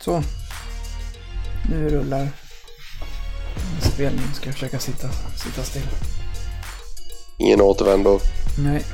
Så. Nu rullar spelningen. Ska jag försöka sitta, sitta still. Ingen återvändo. Nej.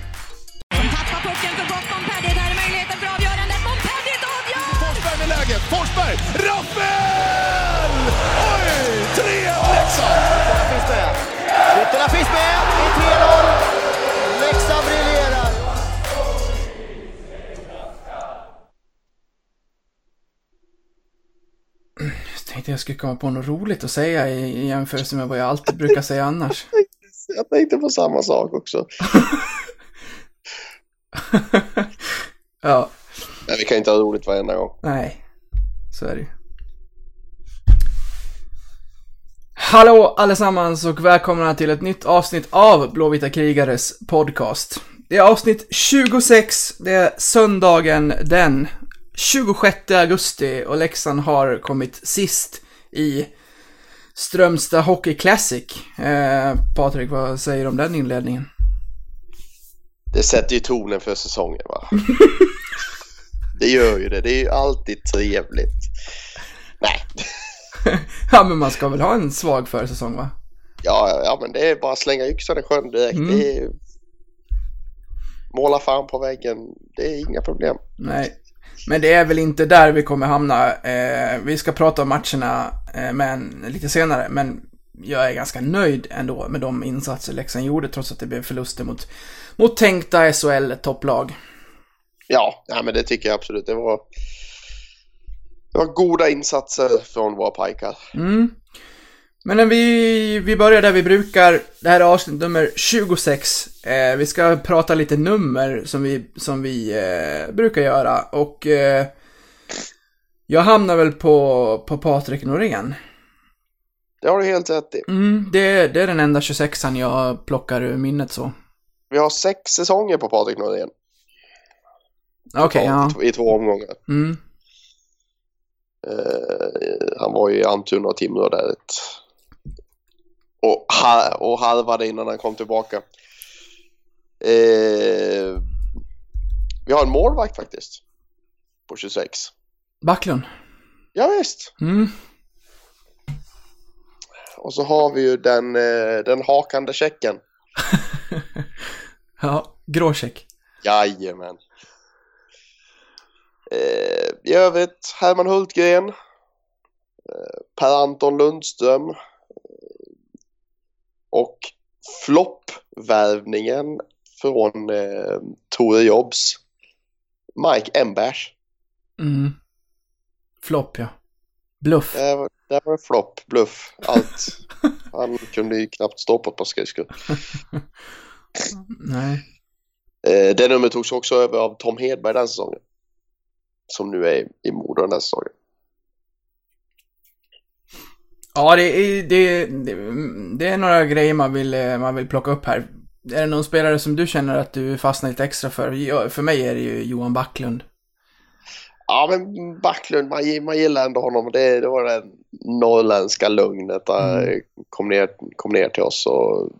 Jag skulle komma på något roligt att säga i, i jämförelse med vad jag alltid brukar säga annars. Jag tänkte på samma sak också. ja, Men vi kan inte ha roligt varenda gång. nej. Så är det ju. Hallå allesammans och välkomna till ett nytt avsnitt av Blåvita krigares podcast. Det är avsnitt 26, det är söndagen den 26 augusti och Leksand har kommit sist i Strömstad Hockey Classic. Eh, Patrik, vad säger du om den inledningen? Det sätter ju tonen för säsongen va? det gör ju det. Det är ju alltid trevligt. Nej. ja, men man ska väl ha en svag försäsong va? Ja, ja, men det är bara att slänga yxan i sjön direkt. Mm. Det är... Måla fan på väggen. Det är inga problem. Nej. Men det är väl inte där vi kommer hamna. Eh, vi ska prata om matcherna eh, men, lite senare, men jag är ganska nöjd ändå med de insatser Leksand gjorde trots att det blev förluster mot, mot tänkta SHL-topplag. Ja, ja, men det tycker jag absolut. Det var, det var goda insatser från våra pojkar. Mm. Men vi, vi börjar där vi brukar. Det här är avsnitt nummer 26. Eh, vi ska prata lite nummer som vi, som vi eh, brukar göra. Och eh, jag hamnar väl på, på Patrik Norén. Det har du helt rätt i. Mm, det, det är den enda 26an jag plockar ur minnet så. Vi har sex säsonger på Patrik Norén. Okej, ja. I två omgångar. Mm. Eh, han var ju i Almtuna och Timrå där ett... Och, ha, och halvade innan han kom tillbaka. Eh, vi har en målvakt faktiskt. På 26. Backlund. Ja, visst. Mm. Och så har vi ju den, eh, den hakande checken. ja, gråcheck. Jajamän. Eh, I övrigt Herman Hultgren. Eh, Per-Anton Lundström. Och floppvärvningen från eh, Tore Jobs. Mike Embers. Mm. Flopp, ja. Bluff. Det var, det var flopp, bluff, allt. Han kunde ju knappt stå på ett par skridskor. Nej. Eh, det numret togs också över av Tom Hedberg den säsongen. Som nu är i Modo den här säsongen. Ja, det är, det, det, det är några grejer man vill, eh, man vill plocka upp här. Är det någon spelare som du känner att du fastnar lite extra för? För mig är det ju Johan Backlund. Ja men Backlund, man, man gillar ändå honom. Det, det var det norrländska lugnet där Mm. kom, ner, kom ner till oss och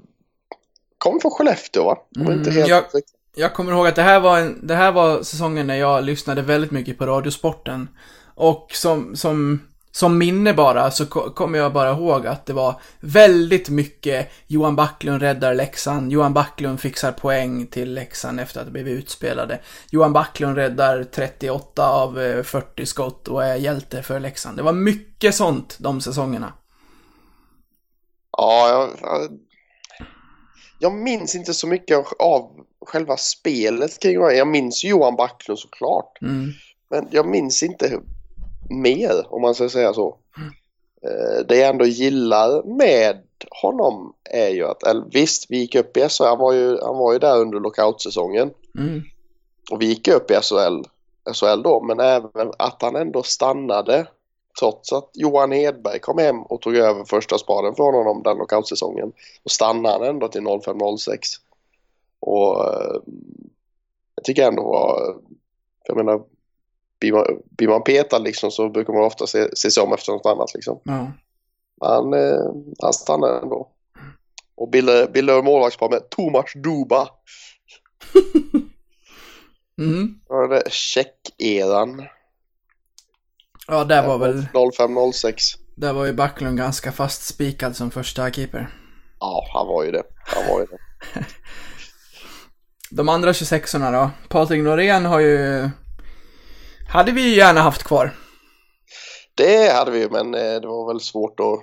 kom från Skellefteå va? Om Mm, inte helt jag- Jag kommer ihåg att det här var, en, det här var säsongen när jag lyssnade väldigt mycket på Radiosporten. Och som, som, som minne bara så ko- kommer jag bara ihåg att det var väldigt mycket Johan Backlund räddar Leksand, Johan Backlund fixar poäng till Leksand efter att ha blivit utspelade. Johan Backlund räddar 38 av eh, 40 skott och är hjälte för Leksand. Det var mycket sånt de säsongerna. Ja, jag, jag, minns inte så mycket av, av själva spelet kring det. Jag minns Johan Backlund såklart. Mm. Men jag minns inte mer om man ska säga så. Eh, Det jag ändå gillar med honom är ju att, eller visst vi gick upp i SHL, han var ju, han var ju där under lockoutsäsongen. Mm. Och vi gick upp i SHL, SHL då, men även att han ändå stannade trots att Johan Hedberg kom hem och tog över första spaden från honom den lockoutsäsongen. Då stannade han ändå till 05-06. Och eh, jag tycker ändå var, jag menar, blir man, blir man petad liksom så brukar man ofta se, se sig om efter något annat liksom. Ja. Han, eh, han stannade ändå. Och bildade, bildade målvaktspar med Tomas Duba. Mm. Ja, det är Check-eran. Ja, där var väl, 05-06. där var ju Backlund ganska fastspikad som första keeper. Ja, han var ju det. Han var ju det. De andra 26orna då? Patrik Norén har ju... Hade vi ju gärna haft kvar. Det hade vi ju, men eh, det var väl svårt att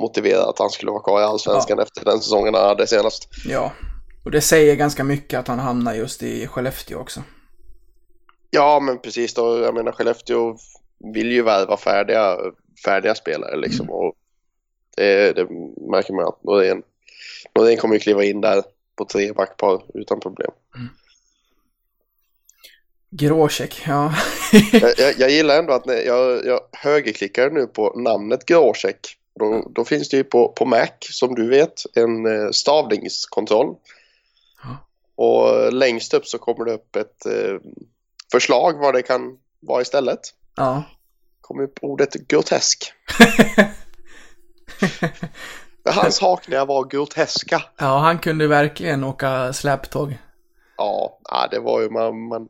motivera att han skulle vara kvar i Allsvenskan efter den säsongen han hade senast. Ja. Och det säger ganska mycket att han hamnar just i Skellefteå också. Ja, men precis då. Jag menar, Skellefteå vill ju värva färdiga, färdiga spelare liksom. Och det, det märker man att Norén, Norén kommer ju kliva in där på tre backpar utan problem. Gråsek, ja. jag, jag, jag gillar ändå att när jag, jag högerklickar nu på namnet Gråsek. Då, då finns det ju på, på Mac, som du vet, en eh, stavningskontroll. Ja. Och längst upp så kommer det upp ett eh, förslag vad det kan vara istället. ja. kommer upp ordet grotesk. Hans hakningar var groteska. Ja, han kunde verkligen åka släptåg. Ja, det var ju man, man,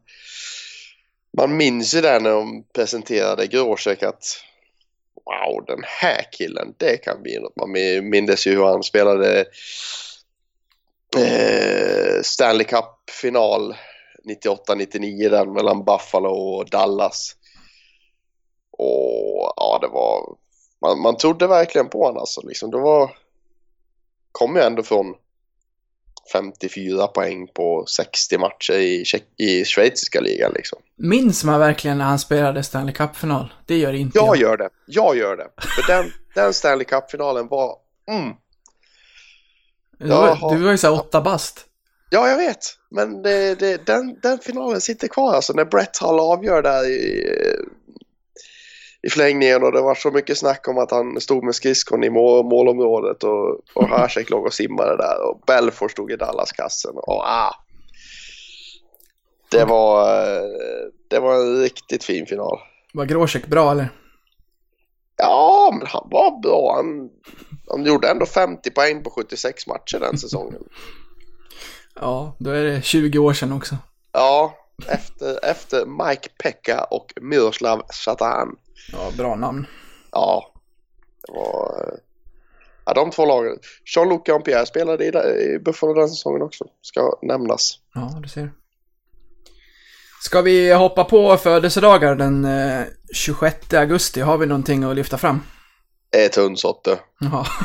man minns ju det när de presenterade Gråsek att wow, den här killen, det kan bli något. Man minns ju hur han spelade eh, Stanley Cup-final 98-99 den mellan Buffalo och Dallas. Och ja, det var... Man, man trodde verkligen på honom alltså. Liksom, det var... Kom ju ändå från 54 poäng på 60 matcher i, i schweiziska ligan liksom. Minns man verkligen när han spelade Stanley Cup-final? Det gör inte Jag jag. gör det. Jag gör det. För den, den Stanley Cup-finalen var... Mm, Du var, du var ju såhär åtta bast. ja, jag vet. Men det, det, den, den finalen sitter kvar alltså. När Brett Hull avgör där i, i förlängningen och det var så mycket snack om att han stod med skridskon i mål, målområdet och, och Hasek låg och simmade där och Belfort stod i Dallas-kassen. Och, ah, det, var, det var en riktigt fin final. Var Gråsek bra eller? Ja, men han var bra. Han, han gjorde ändå 50 poäng på 76 matcher den säsongen. Ja, då är det 20 år sedan också. Ja, efter, efter Mike Pekka och Miroslav Satan. Ja, bra namn. Ja, det var... eh, Ja, de två lagen. Jean-Luc Pierre spelade i, Buffalo den säsongen också, ska nämnas. Ja, du ser. Ska vi hoppa på födelsedagar den eh, 26 augusti? Har vi någonting att lyfta fram? Det är Tunsotte. Ja.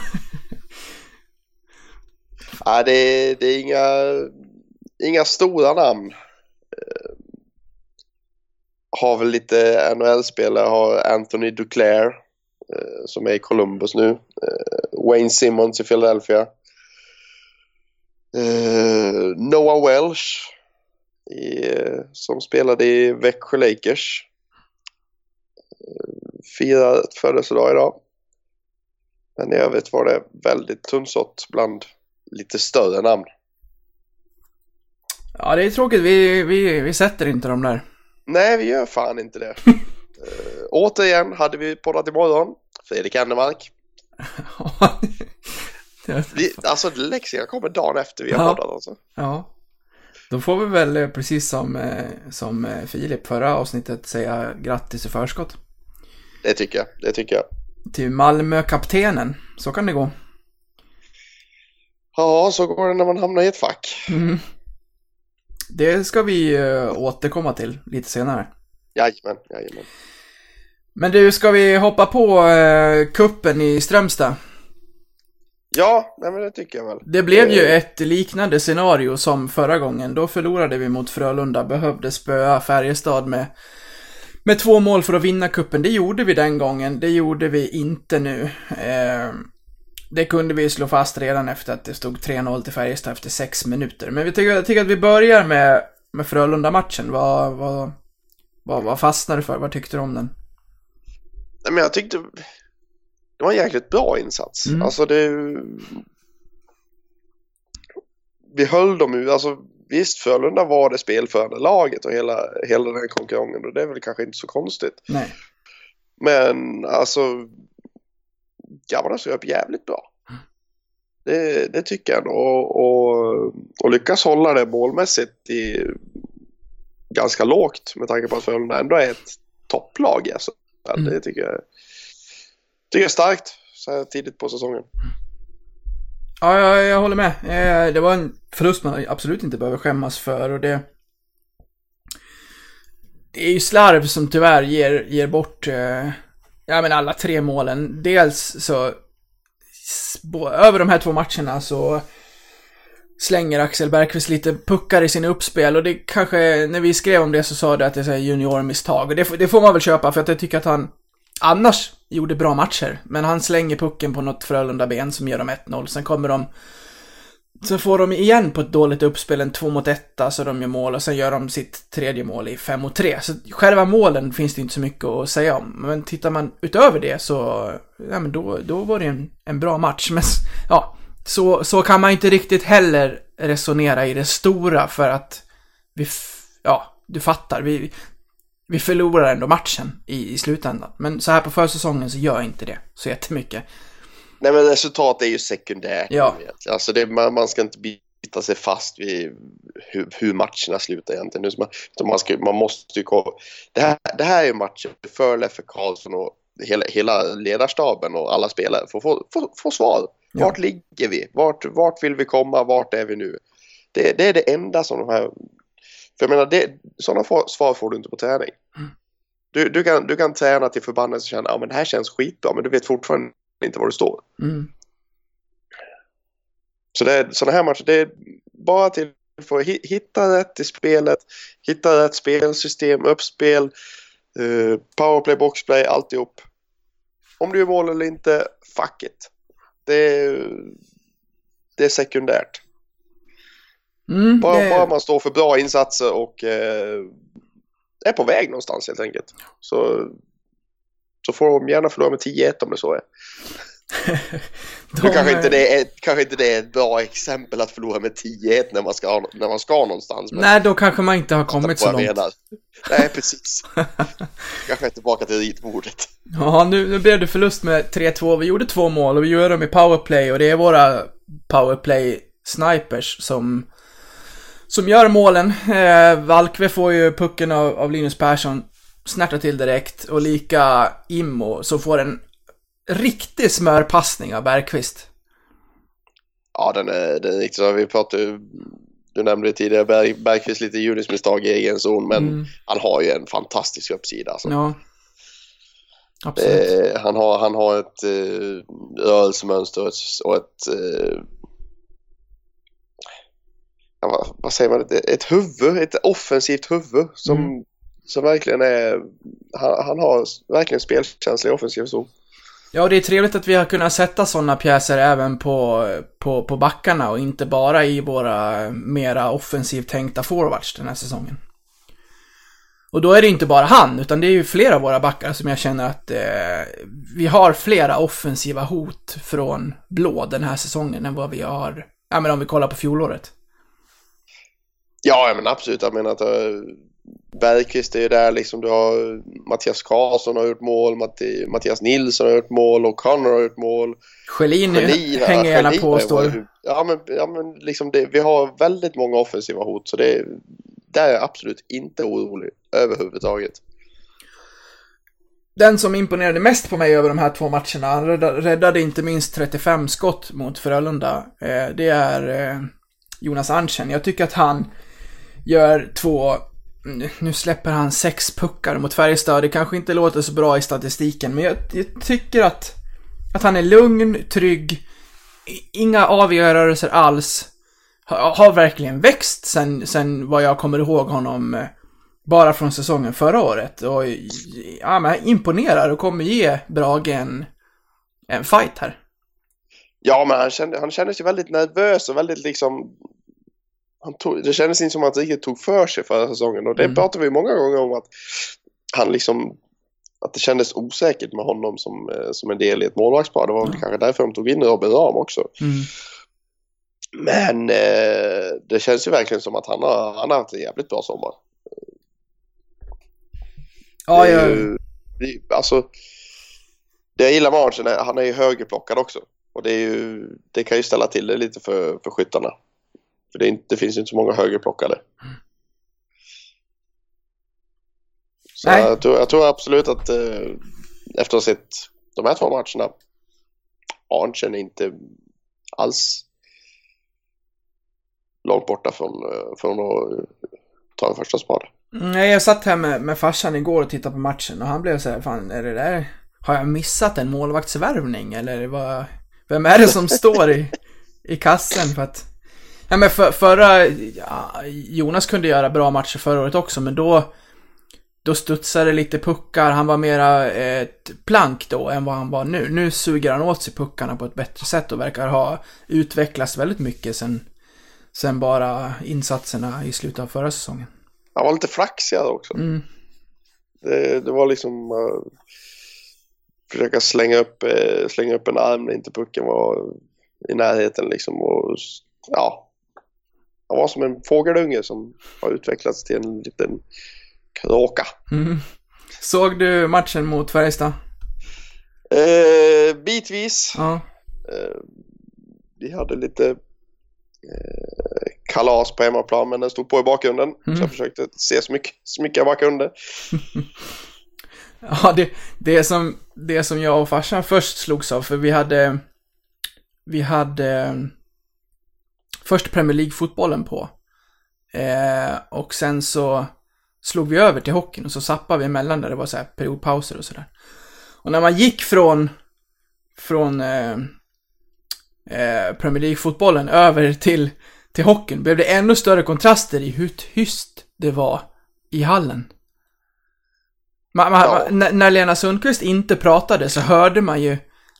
Ja, det, är- det är inga, inga stora namn. Har väl lite NHL-spelare. Har Anthony Duclair eh, som är i Columbus nu. Eh, Wayne Simmons i Philadelphia. Eh, Noah Welsh i, eh, som spelade i Växjö Lakers. Eh, firar födelsedag idag. Men i övrigt var det väldigt tunnsått bland lite större namn. ja, det är tråkigt. Vi, vi, vi sätter inte dem där. Nej, vi gör fan inte det. uh, återigen hade vi poddat imorgon. Fredrik Ennemark. Vi, alltså läxorna kommer dagen efter vi har Ja. poddat alltså. ja. Då får vi väl, eh, precis som, eh, som Filip förra avsnittet, säga grattis i förskott. Det tycker jag. Det tycker jag. Till Malmö-kaptenen. Så kan det gå. Ja, så går det när man hamnar i ett fack. Mm. Det ska vi eh, återkomma till lite senare. Jajamän, jajamän. Men du, ska vi hoppa på eh, kuppen i Strömstad? Ja, nej men det tycker jag väl. Det blev ju Eh, ett liknande scenario som förra gången. Då förlorade vi mot Frölunda, behövde spöa Färjestad med, med två mål för att vinna kuppen. Det gjorde vi den gången, det gjorde vi inte nu. Eh, det kunde vi slå fast redan efter att det stod 3-0 till Färjestad efter sex minuter. Men vi tycker, jag tycker att vi börjar med, med Frölunda-matchen. Vad, vad, vad, vad fastnade du för? Vad tyckte du om den? Nej, men jag tyckte det var en jäkligt bra insats. Mm. Alltså det... Vi höll dem ju, alltså visst Frölunda var det spelförande laget och hela, hela den konkurrensen och det är väl kanske inte så konstigt. Nej. Men alltså grabbarna upp jävligt bra. Det, det tycker jag nog. Och, och, och lyckas hålla det målmässigt i ganska lågt med tanke på att Frölunda ändå är ett topplag. Alltså. Mm. Det tycker jag, tycker jag är starkt så här tidigt på säsongen. Ja, jag, jag håller med. Eh, Det var en förlust man absolut inte behöver skämmas för och det... Det är ju slarv som tyvärr ger, ger bort, eh, ja men alla tre målen. Dels så, över de här två matcherna så slänger Axel Bergqvist lite puckar i sin uppspel och det kanske, när vi skrev om det så sa det att det är juniormisstag och det, får- det får man väl köpa för att jag tycker att han annars gjorde bra matcher. Men han slänger pucken på något Frölunda-ben som gör dem 1-0. Sen kommer de... Så får de igen på ett dåligt uppspel en 2 mot 1 så de gör mål och sen gör de sitt tredje mål i 5 mot 3. Så själva målen finns det inte så mycket att säga om. Men tittar man utöver det så, ja men då, då var det en, en bra match. Men ja, så, så kan man inte riktigt heller resonera i det stora för att vi, ja, du fattar. Vi, vi förlorar ändå matchen i, i slutändan. Men så här på försäsongen så gör jag inte det så jättemycket. Nej men resultat är ju sekundärt. Ja. Alltså det, man, man ska inte bita sig fast vid hur, hur matcherna slutar egentligen. Man, man, ska, man måste ju kolla. Det här, det här är matcher för Leffe Karlsson och hela, hela ledarstaben och alla spelare att få, få, få svar. Ja. Vart ligger vi? Vart, vart vill vi komma? Vart är vi nu? Det, det är det enda som de här... För jag menar, det, sådana svar får du inte på träning. Du, du, kan, du kan träna till förbannelse och känna att men det här känns skitbra men du vet fortfarande inte var du står. Mm. Så det är sådana här matcher, det är bara till för att hi- hitta rätt i spelet, hitta rätt spelsystem, uppspel, uh, powerplay, boxplay, alltihop. Om du gör mål eller inte, fuck it. Det är, det är sekundärt. Mm, Bara, det- bara man står för bra insatser och eh, är på väg någonstans helt enkelt. Så, så får de gärna förlora med 10-1 om det så är. de- Nu kanske inte, det är, kanske inte det är ett bra exempel att förlora med 10-1 när man ska, när man ska någonstans. Men Nej, då kanske man inte har kommit så långt. menar. Nej, precis. kanske tillbaka till ritbordet. Ja, nu, nu blev det förlust med 3-2. Vi gjorde två mål och vi gör dem i powerplay och det är våra powerplay-snipers som, som gör målen. Eh, Valkve får ju pucken av, av Linus Persson, snärtar till direkt och lika Immo som får en riktig smörpassning av Bergqvist. Ja, den är, den är riktigt så. Vi pratade du nämnde tidigare, Berg, Bergqvist lite judismisstag i egen zon, men Mm. han har ju en fantastisk uppsida. Alltså. Ja. Absolut. Eh, han, har, han har ett eh, rörelsemönster och ett, och ett eh, vad, vad säger man, ett, ett huvud, ett offensivt huvud som, Mm. Som verkligen är, han, han har verkligen spelkänsla i offensiv zon. Ja, och det är trevligt att vi har kunnat sätta sådana pjäser även på, på, på backarna och inte bara i våra mera offensivt tänkta forwards den här säsongen. Och då är det inte bara han, utan det är ju flera av våra backar som jag känner att eh, vi har flera offensiva hot från blå den här säsongen än vad vi har, ja men om vi kollar på fjolåret. Ja, men absolut. Jag menar att uh, Bergqvist är ju där liksom. Du har Mattias Karlsson har gjort mål, Matti, Mattias Nilsson har gjort mål och Connor har gjort mål. Schelin hänger gärna på och står. Ja, men, ja, men liksom det, vi har väldigt många offensiva hot så det, där är jag absolut inte orolig överhuvudtaget. Den som imponerade mest på mig över de här två matcherna, han räddade, inte minst 35 skott mot Frölunda, eh, det är eh, Jonas Anchen. Jag tycker att han gör två, nu- släpper han sex puckar mot Färjestad, det kanske inte låter så bra i statistiken, men jag, jag tycker att, att han är lugn, trygg, inga avgörelser alls, har, har verkligen växt sen, sen vad jag kommer ihåg honom eh, bara från säsongen förra året. Och ja, men imponerar och kommer ge Brage en, en fight här. Ja, men han, kände, han kändes ju väldigt nervös och väldigt liksom... Han tog, det kändes inte som att han riktigt tog för sig förra säsongen och det Mm. pratade vi många gånger om att han liksom... Att det kändes osäkert med honom som, eh, som en del i ett målvaktspar. Det var väl Ja. kanske därför de tog in Robin Ram också. Men eh, det känns ju verkligen som att han har, han har haft en jävligt bra sommar. Ja, ju, det, alltså, det jag gillar med Arntzen är han är ju högerplockad också. Och det, ju, det kan ju ställa till det lite för, för skyttarna. För det, inte, det finns inte så många högerplockade. Så Nej. jag tror, jag tror absolut att eh, efter att ha sett de här två matcherna, Arntzen är inte alls långt borta från, eh, från att ta en första spade. Nej, jag satt här med, med farsan igår och tittade på matchen och han blev så här, fan är det där, har jag missat en målvaktsvärvning eller vad, vem är det som står i, i kassen för att, ja men för, förra, ja, Jonas kunde göra bra matcher förra året också men då, då studsade det lite puckar, han var mera ett plank då än vad han var nu. Nu suger han åt sig puckarna på ett bättre sätt och verkar ha utvecklats väldigt mycket sen, sen bara insatserna i slutet av förra säsongen. Han var lite flaxig också. Mm. Det, det var liksom uh, försöka slänga upp, uh, slänga upp en arm när inte pucken var i närheten liksom. Och, ja, han var som en fågelunge som har utvecklats till en liten kråka. Mm. Såg du matchen mot Färjestad? Uh, bitvis. Ja. vi hade lite kalas på hemmaplan men den stod på i bakgrunden. Mm. Så jag försökte se så mycket, så mycket jag bara kunde. Ja, det, det, som, det som jag och farsan först slogs av, för vi hade, vi hade först Premier League-fotbollen på. Eh, och sen så slog vi över till hockeyn och så sappade vi emellan där det var så här periodpauser och sådär. Och när man gick från, från eh, eh, Premier League-fotbollen över till, till hockeyn blev det ännu större kontraster i hur tyst det var i hallen. Man, man, Ja. när, när Lena Sundqvist inte pratade så hörde man ju,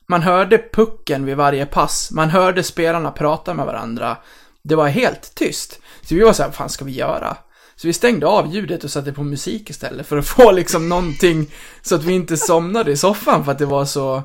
man hörde pucken vid varje pass, man hörde spelarna prata med varandra. Det var helt tyst. Så vi var så här, vad fan ska vi göra? Så vi stängde av ljudet och satte på musik istället för att få liksom någonting så att vi inte somnade i soffan för att det var så,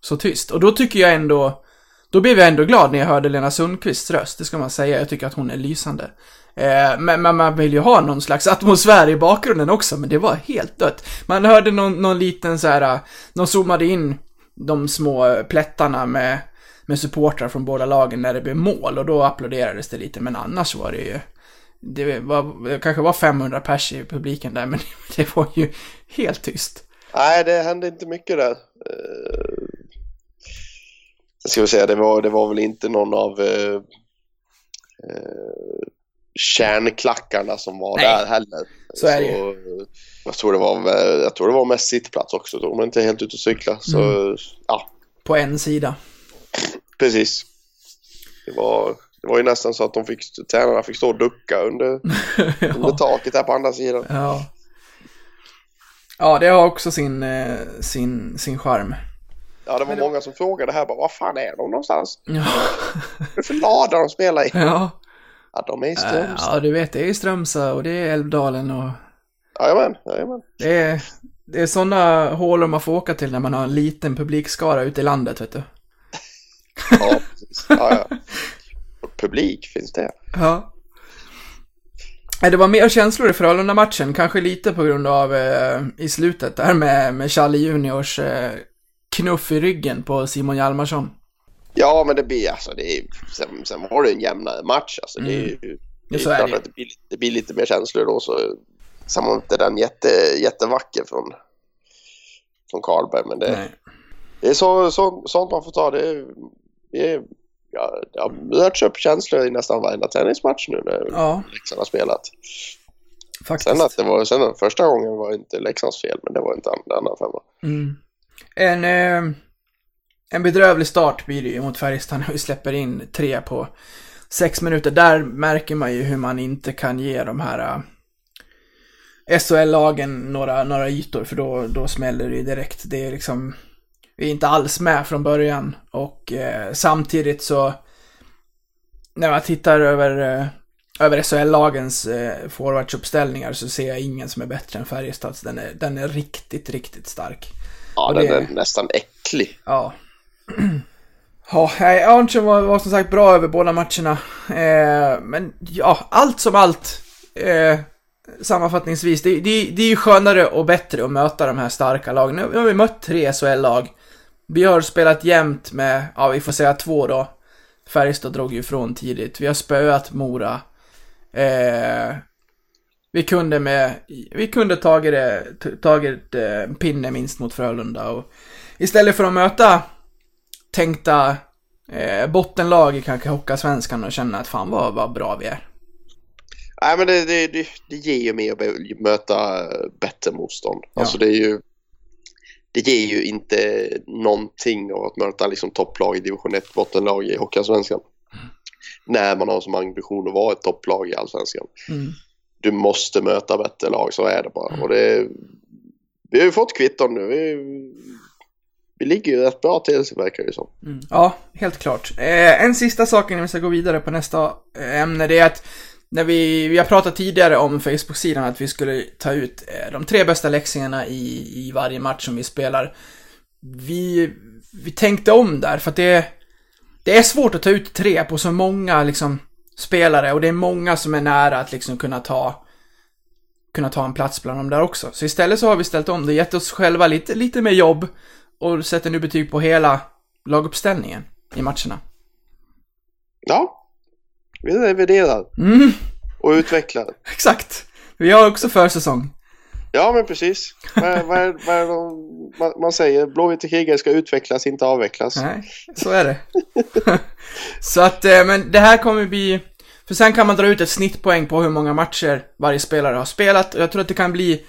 så tyst. Och då tycker jag ändå, då blev jag ändå glad när jag hörde Lena Sundqvists röst, det ska man säga. Jag tycker att hon är lysande. Eh, men, men man vill ju ha någon slags atmosfär i bakgrunden också, men det var helt dött. Man hörde någon, någon liten så här, eh, någon zoomade in de små plättarna med, med supportrar från båda lagen när det blev mål och då applåderades det lite, men annars var det ju det, var, det kanske var 500 pers i publiken där, men det var ju helt tyst. Nej, det hände inte mycket där. Uh, ska vi säga, det var, det var väl inte någon av uh, uh, kärnklackarna som var Nej. där heller. Så är det ju. eh, jag, tror det var, jag tror det var mest sittplats också. De var inte helt ute och cykla. Så Mm. ja, På en sida. precis. Det var, det var ju nästan så att de fick, tränarna fick stå och ducka under, under ja. taket här på andra sidan. ja. Ja, det har också sin, eh, sin, sin charm. Ja, det var många som frågade här bara, var fan är de någonstans? Ja. Vad det för lada de spelar i? Ja. Ja, de är i Strömstad. ja, du vet, det är Strömstad och det är Älvdalen och Jajamän, jajamän. det är, det är sådana hålor man får åka till när man har en liten publikskara ute i landet, vet du. Ja, precis. Ja, ja. Publik finns det. Ja. Det var mer känslor i Frölunda-matchen, kanske lite på grund av eh, i slutet där med, med Charlie Juniors eh, knuff i ryggen på Simon Hjalmarsson. Ja, men det blir alltså, det är, sen, sen var det en jämnare match. Alltså, det är ju det Mm. Ja, är så är klart det. att det blir, det blir lite mer känslor då. Så, sen var inte den jätte, jättevacker från, från Karlberg. Men det, Nej. det är så, så, sånt man får ta. Det är, det är, ja, det har rörts upp känslor i nästan varenda tennismatch nu när Ja, Leksand har spelat. Sen faktiskt. att det var, sen att första gången var inte Leksands fel, men det var inte den andra femman. Mm. En, eh, en bedrövlig start blir det ju mot Färjestad när vi släpper in tre på sex minuter. Där märker man ju hur man inte kan ge de här eh, SHL-lagen några, några ytor, för då, då smäller det ju direkt. Det är liksom, vi är inte alls med från början och eh, samtidigt så när man tittar över, eh, över SHL-lagens eh, forwardsuppställningar så ser jag ingen som är bättre än Färjestads. Den är, den är riktigt, riktigt stark. Ja, Och den det- är nästan äcklig. Ja. Ja, nej, Arntzen var, var som sagt bra över båda matcherna. Eh, men ja, allt som allt. Eh, sammanfattningsvis, det, det, det är ju skönare och bättre att möta de här starka lagen. Nu, har vi mött tre SHL-lag. Vi har spelat jämnt med, ja vi får säga två då. Färjestad drog ju ifrån tidigt. Vi har spöat Mora. Eh, Vi kunde med, vi kunde tagit tagit eh, pinne minst mot Frölunda och istället för att möta tänkta eh, bottenlag i kanske Hockeyallsvenskan och känna att fan vad, vad bra vi är. Nej men det, det, det, det ger ju mer att möta bättre motstånd. Ja. Alltså det är ju det ger ju inte någonting av att möta liksom topplag i division 1, bottenlag i Hockeyallsvenskan. När man har som ambition att vara ett topplag i Allsvenskan. Mm. Du måste möta bättre lag, så är det bara. Och det, vi har ju fått kvitton nu. Vi, vi ligger ju rätt bra till verkar det som. Mm. Ja, helt klart. Eh, en sista sak innan vi ska gå vidare på nästa eh, ämne, det är att när vi, vi har pratat tidigare om Facebook-sidan att vi skulle ta ut eh, de tre bästa läxingarna i, i varje match som vi spelar. Vi, vi tänkte om där, för att det, det är svårt att ta ut tre på så många liksom, spelare och det är många som är nära att liksom kunna ta kunna ta en plats bland dem där också. Så istället så har vi ställt om det, gett oss själva lite, lite mer jobb och sätter nu betyg på hela laguppställningen i matcherna. Ja, vi reviderar Mm, och utvecklar. exakt. Vi har också försäsong. Ja, men precis. Vad, vad, är- vad är de, man, man säger blåvita krigare ska utvecklas, inte avvecklas. Nej, så är det. så att, eh, men det här kommer bli... För sen kan man dra ut ett snittpoäng på hur många matcher varje spelare har spelat. Och jag tror att det kan bli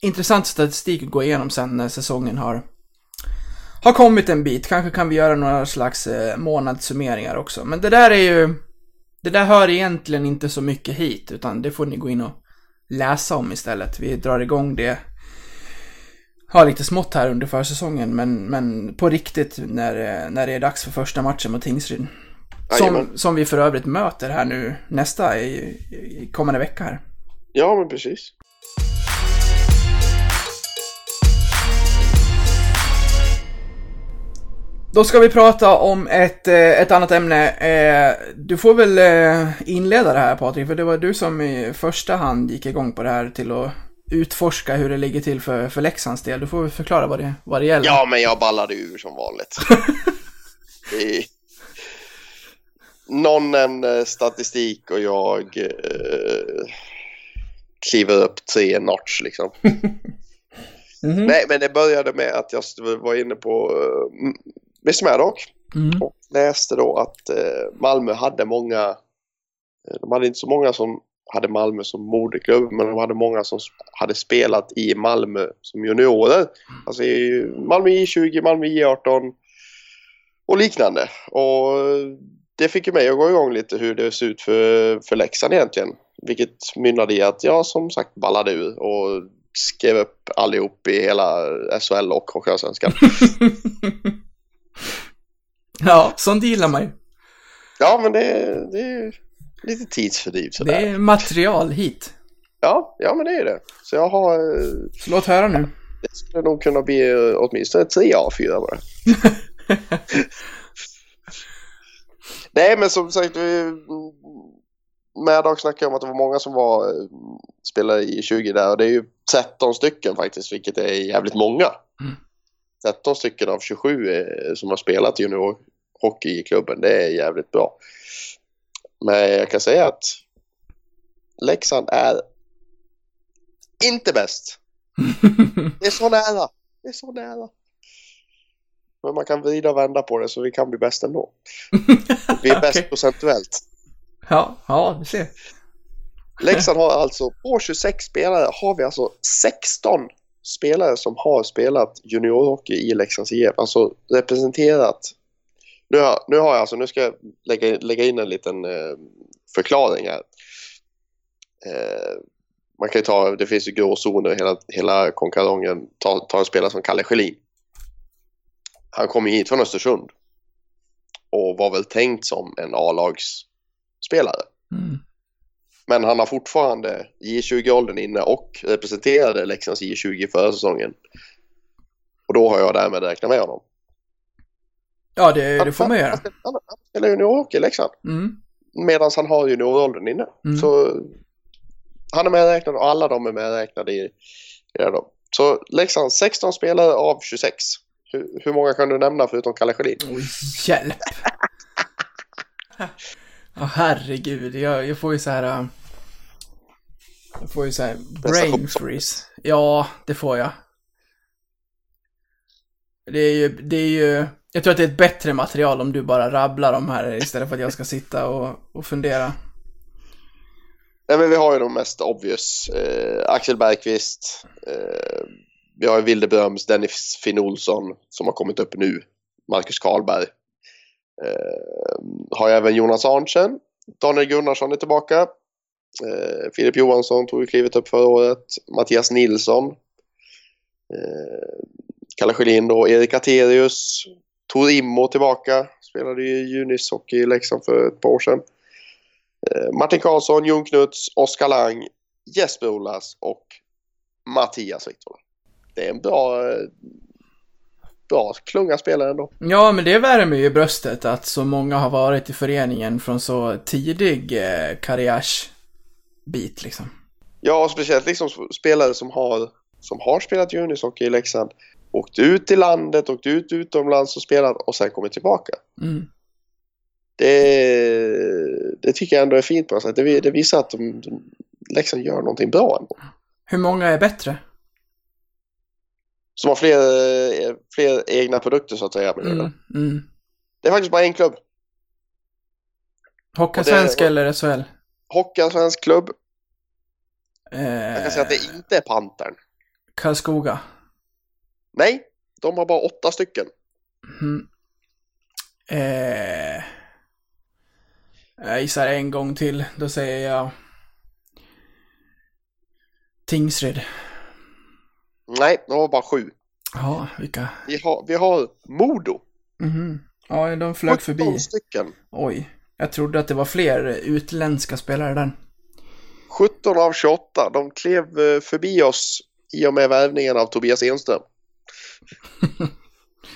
intressant statistik att gå igenom sen när säsongen har, har kommit en bit. Kanske kan vi göra några slags eh, månadssummeringar också. Men det där är ju... Det där hör egentligen inte så mycket hit, utan det får ni gå in och läsa om istället. Vi drar igång det har lite smått här under försäsongen, men, men på riktigt när, det- när det är dags för första matchen mot Tingsryd. Som, som vi för övrigt möter här nu nästa i, i kommande vecka här. Ja, men precis. Då ska vi prata om ett, eh, ett annat ämne. Eh, Du får väl eh, inleda det här Patrik, för det var du som i första hand gick igång på det här till att utforska hur det ligger till för, för Leksands del. Du får väl förklara vad det, vad det gäller. Ja, men jag ballade ur som vanligt. Någon nämner statistik och jag eh, kliver upp tre notch liksom. Mhm. Nej, men det började med att jag var inne på Mr Maddock Mm. och läste då att eh, Malmö hade många, eh, de hade inte så många som hade Malmö som moderklubb, men de hade många som hade spelat i Malmö som juniorer. Alltså i Malmö J20, Malmö J18 och liknande. Och det fick ju mig att gå igång lite hur det ser ut för, för Leksand egentligen. Vilket mynnade i att jag som sagt ballade ur och skrev upp allihop i hela SHL och Hockeyallsvenskan. Ja, sånt gillar man ju. Ja, men det, det är lite tidsfördriv Det sådär. är material hit. Ja, ja, men det är det. Så jag har... eh, Så låt höra nu. Det skulle nog kunna bli eh, åtminstone tre A4 bara. Nej, men som sagt, vi... Maddox snackade om att det var många som var eh, spelare i 20 där och det är ju 13 stycken faktiskt, vilket är jävligt många. Mm. 13 stycken av 27 eh, som har spelat juniorhockey i klubben, det är jävligt bra. Men jag kan säga att Leksand är inte bäst. Det är så nära. Det är så nära. Men man kan vrida och vända på det så vi kan bli bäst ändå. Vi är bäst Okej. procentuellt. Ja, ja, du ser. Leksand har alltså, på 26 spelare har vi alltså 16 spelare som har spelat juniorhockey i Leksands IF. Alltså representerat. Nu har, nu har jag alltså, nu ska jag lägga, lägga in en liten eh, förklaring här. Eh, man kan ju ta, det finns ju gråzoner hela, hela konkarongen. Ta, ta en spelare som Kalle Schelin. Han kom hit från Östersund. Och var väl tänkt som en A-lagsspelare. Mm. Men han har fortfarande J20-åldern inne och representerade Leksands J20 förra säsongen. Och då har jag därmed räknat med honom. Ja, det, det får man göra. Han spelar- Han spelar juniorhockey i Leksand. Mm. Medan han har junioråldern inne. Mm. Så han är medräknad och alla de är medräknade i, i det här då. Så Leksand 16 spelare av 26. Hur, hur många kan du nämna förutom Kalle Schelin? Oj, hjälp. Ja, herregud. Jag, jag får ju så här... äh, Jag får ju säga brain freeze. Ja, det får jag. Det är ju, det är ju, jag tror att det är ett bättre material om du bara rabblar de här istället för att jag ska sitta och, och fundera. Nej, men vi har ju de mest obvious. Eh, Axel Bergqvist. Eh, vi har ju Wildebröms, Dennis Finn Olsson som har kommit upp nu. Marcus Karlberg. Eh, har jag även Jonas Arntzen. Daniel Gunnarsson är tillbaka. Eh, Filip Johansson tog ju klivet upp förra året. Mattias Nilsson. Eh, Kalle Schelin då. Erik Aterius. Tor Immo tillbaka. Spelade ju junishockey i Leksand för ett par år sedan. Eh, Martin Karlsson, Jon Knuts, Oskar Lang, Jesper Olas och Mattias Victor. Det är en bra, bra klunga spelare ändå. Ja, men det värmer ju i bröstet att så många har varit i föreningen från så tidig eh, karriärsbit liksom. Ja, och speciellt liksom spelare som har, som har spelat junishockey i Leksand. Åkt ut i landet, åkt ut utomlands och spelat och sen kommit tillbaka. Mm. Det, det tycker jag ändå är fint på något sätt. Det, det visar att de, de Leksand gör någonting bra ändå. Hur många är bättre? Som har fler, eh, fler egna produkter så att säga. Mm. Mm. Det är faktiskt bara en klubb. Hockeyallsvenska Och eller SHL? Hockeyallsvensk klubb. Eh, Jag kan säga att det inte är Pantern. Karlskoga. Nej, de har bara åtta stycken. Mm. Eh, jag gissar en gång till. Då säger jag Tingsryd. Nej, de har bara sju. Ja, vilka? Vi har, vi har Modo. Mhm. Ja, de flög 17 förbi. stycken. Oj. Jag trodde att det var fler utländska spelare där. 17 av 28. De klev eh, förbi oss i och med värvningen av Tobias Enström.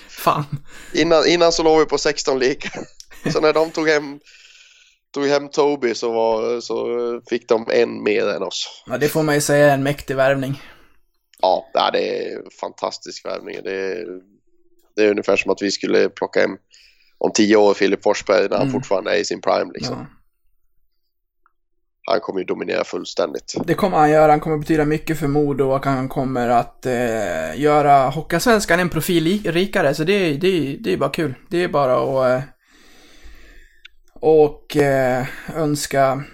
Fan. Innan, innan så låg vi på 16 lika. Så när de tog hem, tog hem Toby så, var, så fick de en mer än oss. Ja, det får man ju säga är en mäktig värvning. Ja, det är fantastisk värvning. Det är, det är ungefär som att vi skulle plocka hem om tio år Filip Forsberg när han Mm. fortfarande är i sin prime. Liksom. Ja. Han kommer ju dominera fullständigt. Det kommer han göra. Han kommer betyda mycket för Modo och han kommer att eh, göra Hockeyallsvenskan en profil rikare. Så det, det, det är bara kul. Det är bara att eh, och eh, önska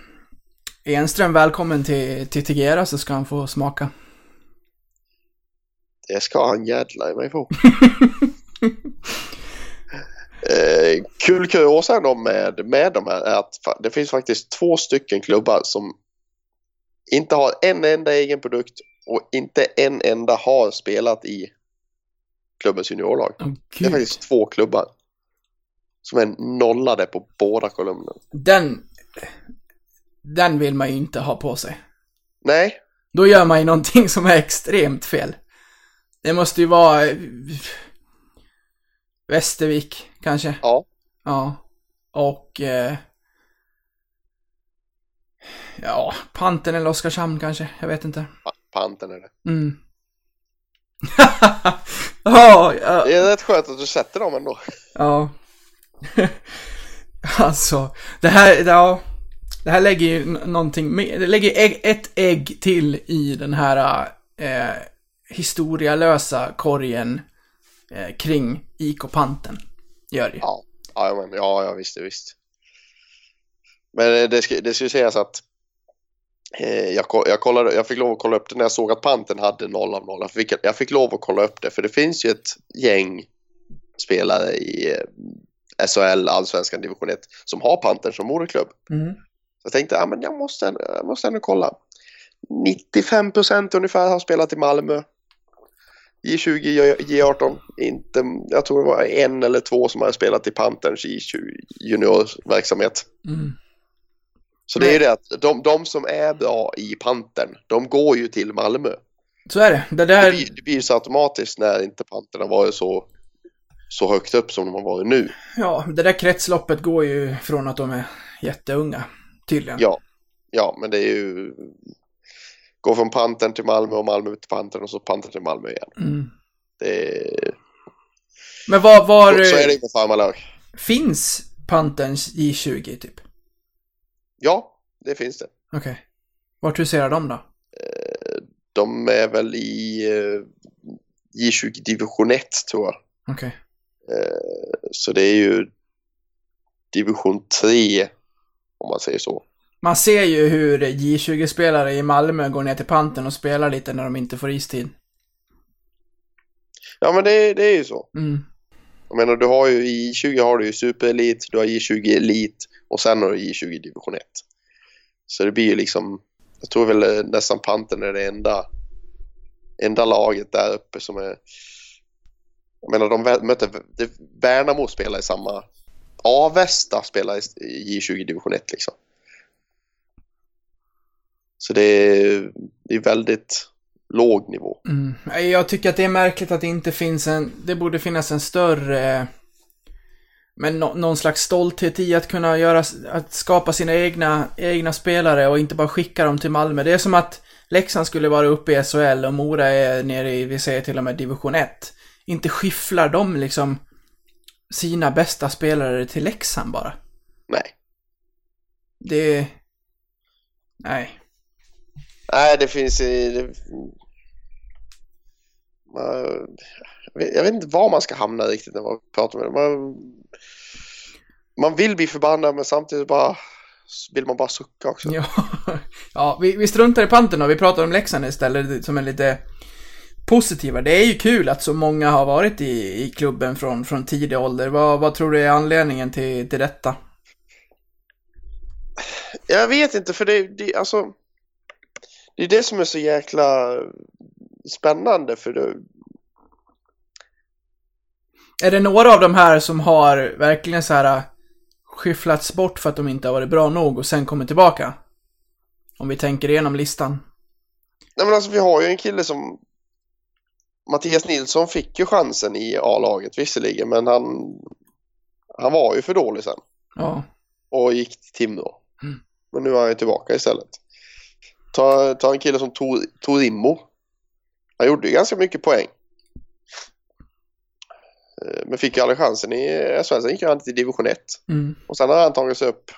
Enström välkommen till, till Tegera så ska han få smaka. Det ska han jädla i mig få. eh, kul kuriosa ändå med, med de här är att det finns faktiskt två stycken klubbar som inte har en enda egen produkt och inte en enda har spelat i klubbens juniorlag. Åh, Det är faktiskt två klubbar som är nollade på båda kolumnerna. Den, den vill man ju inte ha på sig. Nej, Då gör man ju någonting som är extremt fel. Det måste ju vara eh, Västervik, kanske. ja. Ja. Och... Eh, ja, Panten eller Oskarshamn kanske. Jag vet inte. Pa- Panten är det. Mm. ja, ja, Det är rätt skönt att du sätter dem ändå. ja. alltså, det här, ja. Det här lägger ju någonting mer, det lägger ägg, ett ägg till i den här eh, historialösa korgen eh, kring IK Panten. Gör det. Ja, ja, men, ja, ja visst, visst. Men eh, det ska, det ska ju sägas att eh, jag, jag, kollade, jag fick lov att kolla upp det när jag såg att panten hade 0 av 0. Jag fick, jag fick lov att kolla upp det för det finns ju ett gäng spelare i eh, SHL, allsvenskan division 1 som har panten som moderklubb. Mm. Så jag tänkte, ja men jag måste, jag måste ändå kolla. 95 procent ungefär har spelat i Malmö. J20, J- J18. Inte, jag tror det var en eller två som har spelat i Panthers J20 juniorverksamhet. Mm. Så det är ju det att de, de som är bra i Pantern, de går ju till Malmö. Så är det. Det Det där, blir, det blir så automatiskt när inte Pantern har varit så, så högt upp som de har varit nu. ja, det där kretsloppet går ju från att de är jätteunga, tydligen. Ja, ja men det är ju... Gå från Pantern till Malmö och Malmö till Pantern och så Pantern till Malmö igen. Mm. Det Men var, var så är det med farmarlag. finns Panterns J20 typ? Ja, det finns det. Okej. Vart huserar de då? De är väl i eh, J20 division 1 tror jag. Okej. Eh, så det är ju division 3 om man säger så. Man ser ju hur J20-spelare i Malmö går ner till panten och spelar lite när de inte får istid. Ja men det, det är ju så. Mm. Jag menar du har ju i J20 har du ju superelit, du har J20 elit och sen har du J20 division 1. Så det blir ju liksom, jag tror väl eh, nästan Pantern är det enda, enda laget där uppe som är jag menar de mötte, det, Värnamo spelar i samma, Avesta spelar i i J20 division 1 liksom. Så det är, det är väldigt låg nivå. Mm. Jag tycker att det är märkligt att det inte finns en, det borde finnas en större, men nå, någon slags stolthet i att kunna göra, att skapa sina egna, egna spelare och inte bara skicka dem till Malmö. Det är som att Leksand skulle vara uppe i SHL och Mora är nere i, vi säger till och med division 1. Inte skifflar de liksom sina bästa spelare till Leksand bara. Nej. Det... Nej. Nej, det finns... i- Det, man, jag, vet, inte var man ska hamna riktigt när man pratar med dem. Man, man vill bli förbannad men samtidigt bara vill man bara sucka också. Ja, ja vi, vi struntar i panten och vi pratar om Leksand istället som är lite positiva. Det är ju kul att så många har varit i, i klubben från, från tidig ålder. Vad, vad tror du är anledningen till, till detta? Jag vet inte för det, det alltså det är det som är så jäkla spännande för det, Är det några av de här som har verkligen så här äh, skyfflats bort för att de inte har varit bra nog och sen kommer tillbaka? Om vi tänker igenom listan. Nej men alltså vi har ju en kille som Mattias Nilsson fick ju chansen i A-laget visserligen men han han var ju för dålig sen Ja. och gick till Timrå. Mm. Men nu är han ju tillbaka istället. Ta, ta en kille som Tor, Torimmo. Han gjorde ju ganska mycket poäng. Eh, Men fick ju aldrig chansen i SHL. Sen gick han till division 1. Mm. Och sen har han tagit sig upp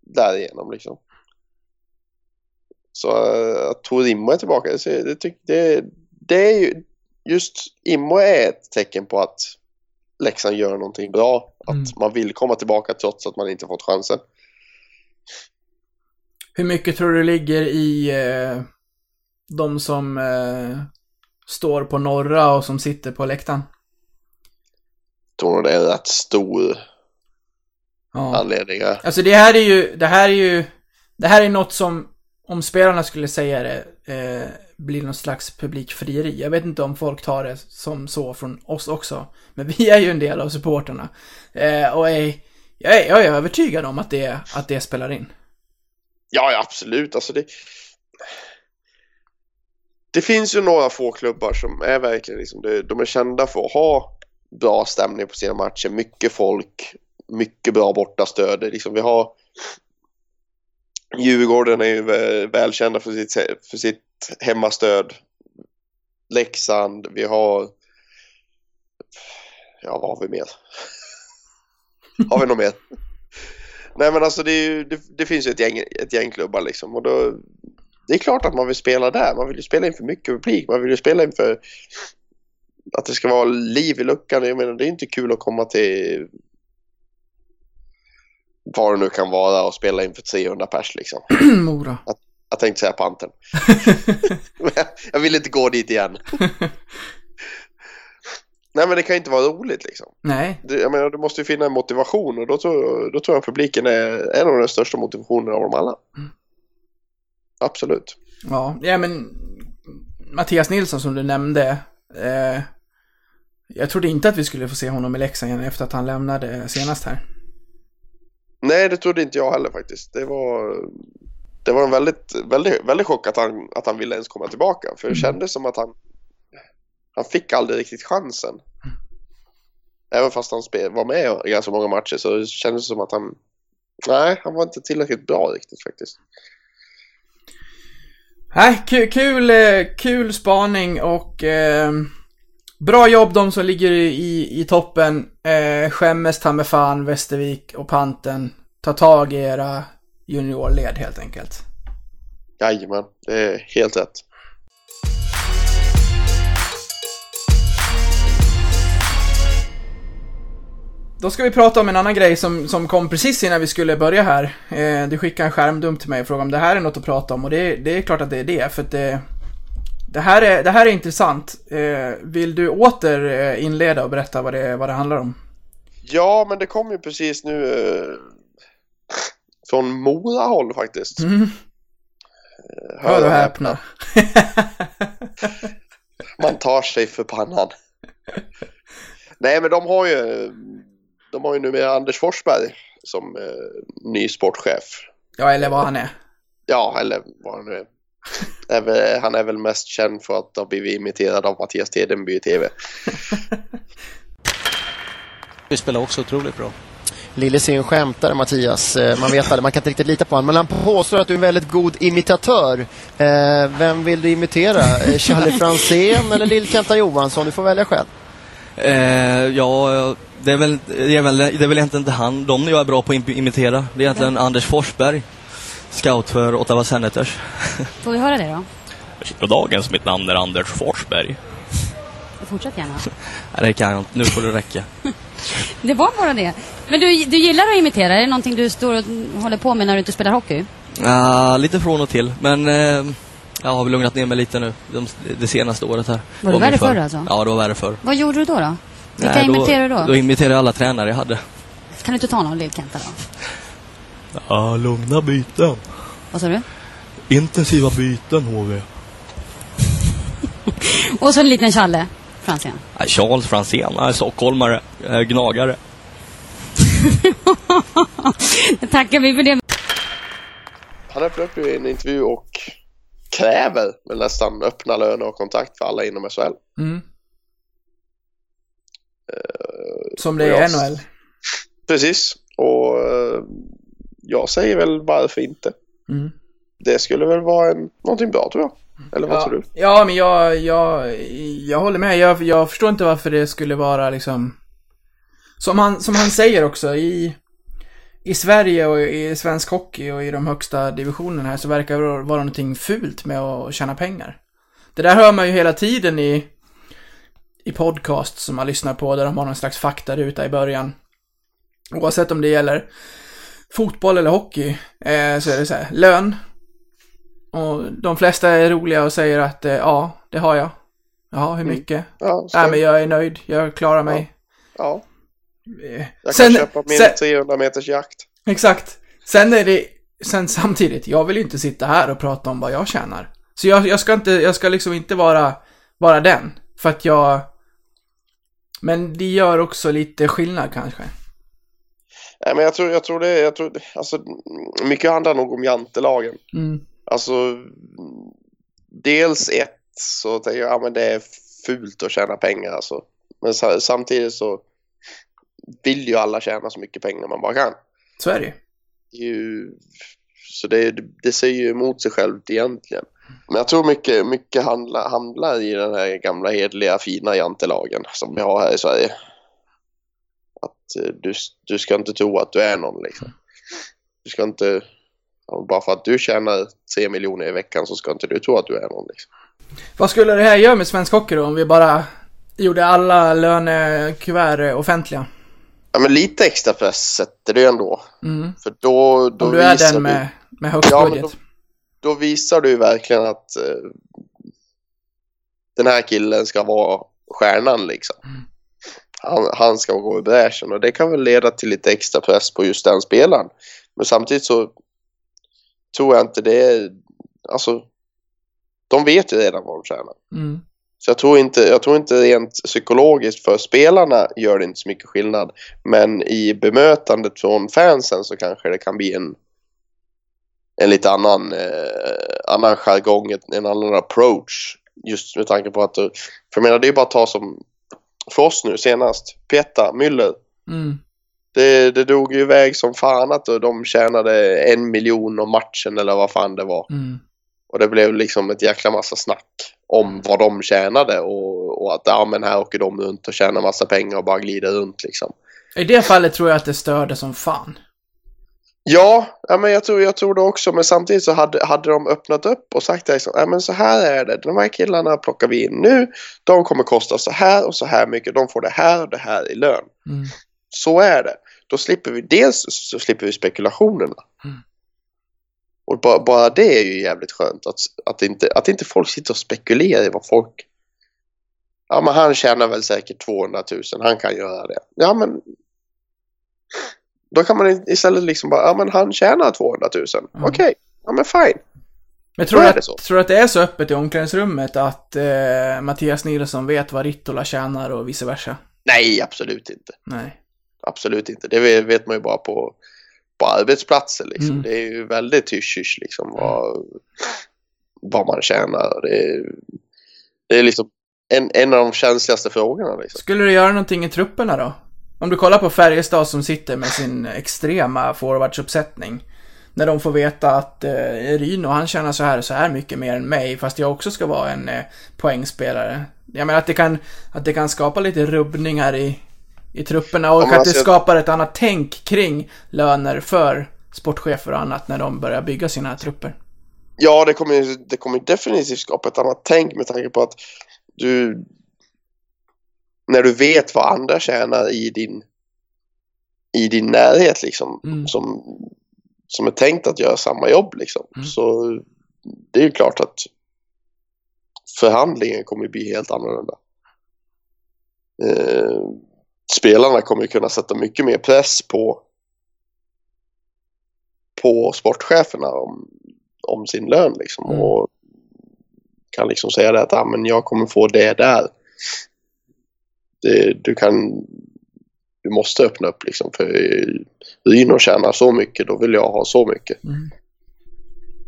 därigenom liksom. Så uh, att Torimmo är tillbaka, det, det, det, det är ju just Immo är ett tecken på att Leksand gör någonting bra. Att Mm. man vill komma tillbaka trots att man inte fått chansen. Hur mycket tror du ligger i eh, de som eh, står på norra och som sitter på läktaren? tror nog det är en rätt stor Ja. anledning. Alltså det här är ju, det här är ju, det här är något som, om spelarna skulle säga det, eh, blir någon slags publikfrieri. Jag vet inte om folk tar det som så från oss också. Men vi är ju en del av supporterna. Eh, och är, jag, är, jag är övertygad om att det, att det spelar in. Ja, ja, absolut. Alltså det, det finns ju några få klubbar som är verkligen liksom, de, är kända för att ha bra stämning på sina matcher, mycket folk, mycket bra bortastöd. Liksom, vi har Djurgården är ju välkända för sitt, för sitt hemmastöd. Leksand, vi har Ja, vad har vi mer? har vi något mer? Nej men alltså det, ju, det, det finns ju ett gäng, ett gäng klubbar liksom och då Det är klart att man vill spela där. Man vill ju spela inför mycket publik. Man vill ju spela inför att det ska vara liv i luckan. Jag menar det är inte kul att komma till vad det nu kan vara och spela inför 300 pers liksom. Mora. Jag tänkte säga panten. jag vill inte gå dit igen. Nej men det kan inte vara roligt liksom. Nej, Det, jag menar, du måste ju finna en motivation och då tror, då tror jag publiken är en av de största motivationerna av dem alla. Absolut. ja, ja men Mattias Nilsson som du nämnde. Eh, jag trodde inte att vi skulle få se honom i Leksand igen efter att han lämnade senast här. Nej, det trodde inte jag heller faktiskt. Det var, det var en väldigt, väldigt, väldigt chock att han, att han ville ens komma tillbaka. För det Mm. kändes som att han, han fick aldrig riktigt chansen. Även fast han spel, var med i ganska många matcher så det kändes som att han, nej, han var inte tillräckligt bra riktigt faktiskt. Nej, kul, kul, eh, kul spaning och eh, bra jobb de som ligger i, i, i toppen. Eh, skämmes ta med fan Västervik och Panten. Ta tag i era juniorled helt enkelt. Jajamän, det är helt rätt. Då ska vi prata om en annan grej som, som kom precis innan vi skulle börja här. Eh, du skickade en skärmdump till mig och frågade om det här är något att prata om och det, det är klart att det är det för att det, det, här, är, det här är intressant. Eh, vill du åter eh, inleda och berätta vad det, vad det handlar om? Ja, men det kom ju precis nu eh, från Mora håll faktiskt. Mm. Eh, Hör och häpna. Man tar sig för pannan. Nej, men de har ju, de har ju numera Anders Forsberg som eh, ny sportchef. Ja, eller vad han är. Ja, eller vad han nu är. han är väl mest känd för att ha blivit imiterad av Mattias Tedenby i TV. Vi spelar också otroligt bra. Lillis är ju en skämtare, Mattias. Eh, Man vet aldrig, man kan inte riktigt lita på honom. Men han påstår att du är en väldigt god imitatör. Eh, Vem vill du imitera? Eh, Charlie Franzén eller Lill-Kenta Johansson? Du får välja själv. Eh, ja, det är, väl, det, är väl, det är väl egentligen inte han. De jag är bra på att imitera. Det är egentligen Anders Forsberg. Scout för Ottawa Senators. Får vi höra det då? Goddagens, mitt namn är Anders Forsberg. Fortsätt gärna. Nej, det kan jag inte. Nu får det räcka. Det var bara det. Men du, du gillar att imitera? Är det någonting du står och håller på med när du inte spelar hockey? Ah, lite från och till, men eh, jag har väl lugnat ner mig lite nu de, det senaste året här. Var det värre förr alltså? Ja, det var värre förr. Vad gjorde du då? då? Vilka Nej, imiterade du då? Då imiterade jag alla tränare jag hade. Kan du inte ta någon Lill-Kenta då? Ja, lugna byten. Vad sa du? Intensiva byten, HV. Och så en liten Challe Franzén. Nej, Charles är stockholmare, är gnagare. Tackar vi för det. Han öppnar upp i en intervju och kräver väl nästan öppna löner och kontakt för alla inom SHL. Mm. Eh, Som det är i NHL. Precis, och eh, jag säger väl varför inte. Mm. Det skulle väl vara en, någonting bra tror jag. Eller vad Ja, tror du? ja, men jag, jag, jag håller med. Jag, jag förstår inte varför det skulle vara liksom... Som han, som han säger också, i, i Sverige och i svensk hockey och i de högsta divisionerna här så verkar det vara någonting fult med att tjäna pengar. Det där hör man ju hela tiden i, i podcast som man lyssnar på där de har någon slags faktaruta i början. Oavsett om det gäller fotboll eller hockey eh, så är det så här, lön, och de flesta är roliga och säger att eh, ja, det har jag. Ja, hur mycket? Ja, Nej, stäm- men jag är nöjd. Jag klarar mig. ja. Eh, Jag Sen, kan köpa min sen, 300 meters jakt. exakt. Sen är det, sen samtidigt, jag vill ju inte sitta här och prata om vad jag tjänar. Så jag, jag ska inte, jag ska liksom inte vara, vara den. För att jag, men det gör också lite skillnad kanske. Nej, men jag tror, jag tror det, jag tror, alltså mycket handlar nog om jantelagen. Mm. Alltså, dels ett så tänker jag, ja men det är fult att tjäna pengar alltså. Men sa- samtidigt så vill ju alla tjäna så mycket pengar man bara kan. Så är det ju. Så det, det säger ju emot sig självt egentligen. Men jag tror mycket, mycket handlar, handlar i den här gamla hedliga fina jantelagen som vi har här i Sverige. Att eh, du, du ska inte tro att du är någon liksom. Du ska inte, bara för att du tjänar tre miljoner i veckan så ska inte du tro att du är någon liksom. Vad skulle det här göra med svensk hockey då om vi bara gjorde alla lönekuvert offentliga? Ja men lite extra press sätter du ändå. Mm. För då, då Om du är den du- med, med högst Ja, budget. då, då visar du verkligen att eh, den här killen ska vara stjärnan liksom. Han, han ska gå i bräschen och det kan väl leda till lite extra press på just den spelaren. Men samtidigt så tror jag inte det är, alltså de vet ju redan vad de tjänar. Mm. Så jag tror inte, jag tror inte rent psykologiskt för spelarna gör det inte så mycket skillnad. Men i bemötandet från fansen så kanske det kan bli en en lite annan, eh, annan jargong, en annan approach. Just med tanke på att, för jag menar det är bara att ta som för oss nu senast, Peta, Müller. Mm. Det, det drog ju iväg som fan att de tjänade en miljon om matchen eller vad fan det var. Mm. Och det blev liksom ett jäkla massa snack om vad de tjänade och, och att ja men här åker de runt och tjänar massa pengar och bara glider runt liksom. I det fallet tror jag att det störde som fan. Ja, ja men jag tror, jag tror det också men samtidigt så hade, hade de öppnat upp och sagt liksom, ja men så här är det, de här killarna plockar vi in nu, de kommer kosta så här och så här mycket, de får det här och det här i lön. Mm. så är det. Då slipper vi dels så slipper vi spekulationerna. Mm. Och bara, bara det är ju jävligt skönt att, att, inte, att inte folk sitter och spekulerar i vad folk... Ja men han tjänar väl säkert 200 000, han kan göra det. Ja men... Då kan man istället liksom bara, ja men han tjänar 200 000. Mm. Okej, ja men fine. Men tror du, att, tror du att det är så öppet i omklädningsrummet att eh, Mattias Nilsson vet vad Rittola tjänar och vice versa? Nej, absolut inte. Nej. Absolut inte. Det vet man ju bara på, på arbetsplatser liksom. Mm. Det är ju väldigt hysch liksom vad, vad man tjänar. Det är, det är liksom en, en av de känsligaste frågorna liksom. Skulle du göra någonting i trupperna då? Om du kollar på Färjestad som sitter med sin extrema forwardsuppsättning. När de får veta att eh, Ryno, han tjänar så här så här mycket mer än mig, fast jag också ska vara en eh, poängspelare. Jag menar att det kan, att det kan skapa lite rubbningar i, i trupperna och Ja, att alltså det skapar ett annat tänk kring löner för sportchefer och annat när de börjar bygga sina trupper. Ja, det kommer, det kommer definitivt skapa ett annat tänk med tanke på att du när du vet vad andra tjänar i din i din närhet liksom Mm. som, som är tänkt att göra samma jobb liksom. Mm. Så det är ju klart att förhandlingen kommer bli helt annorlunda. Eh, spelarna kommer ju kunna sätta mycket mer press på på sportcheferna om, om sin lön liksom Mm. och kan liksom säga det att ah, men jag kommer få det där. Det, du kan du måste öppna upp liksom för Ryno tjänar så mycket, då vill jag ha så mycket. Mm.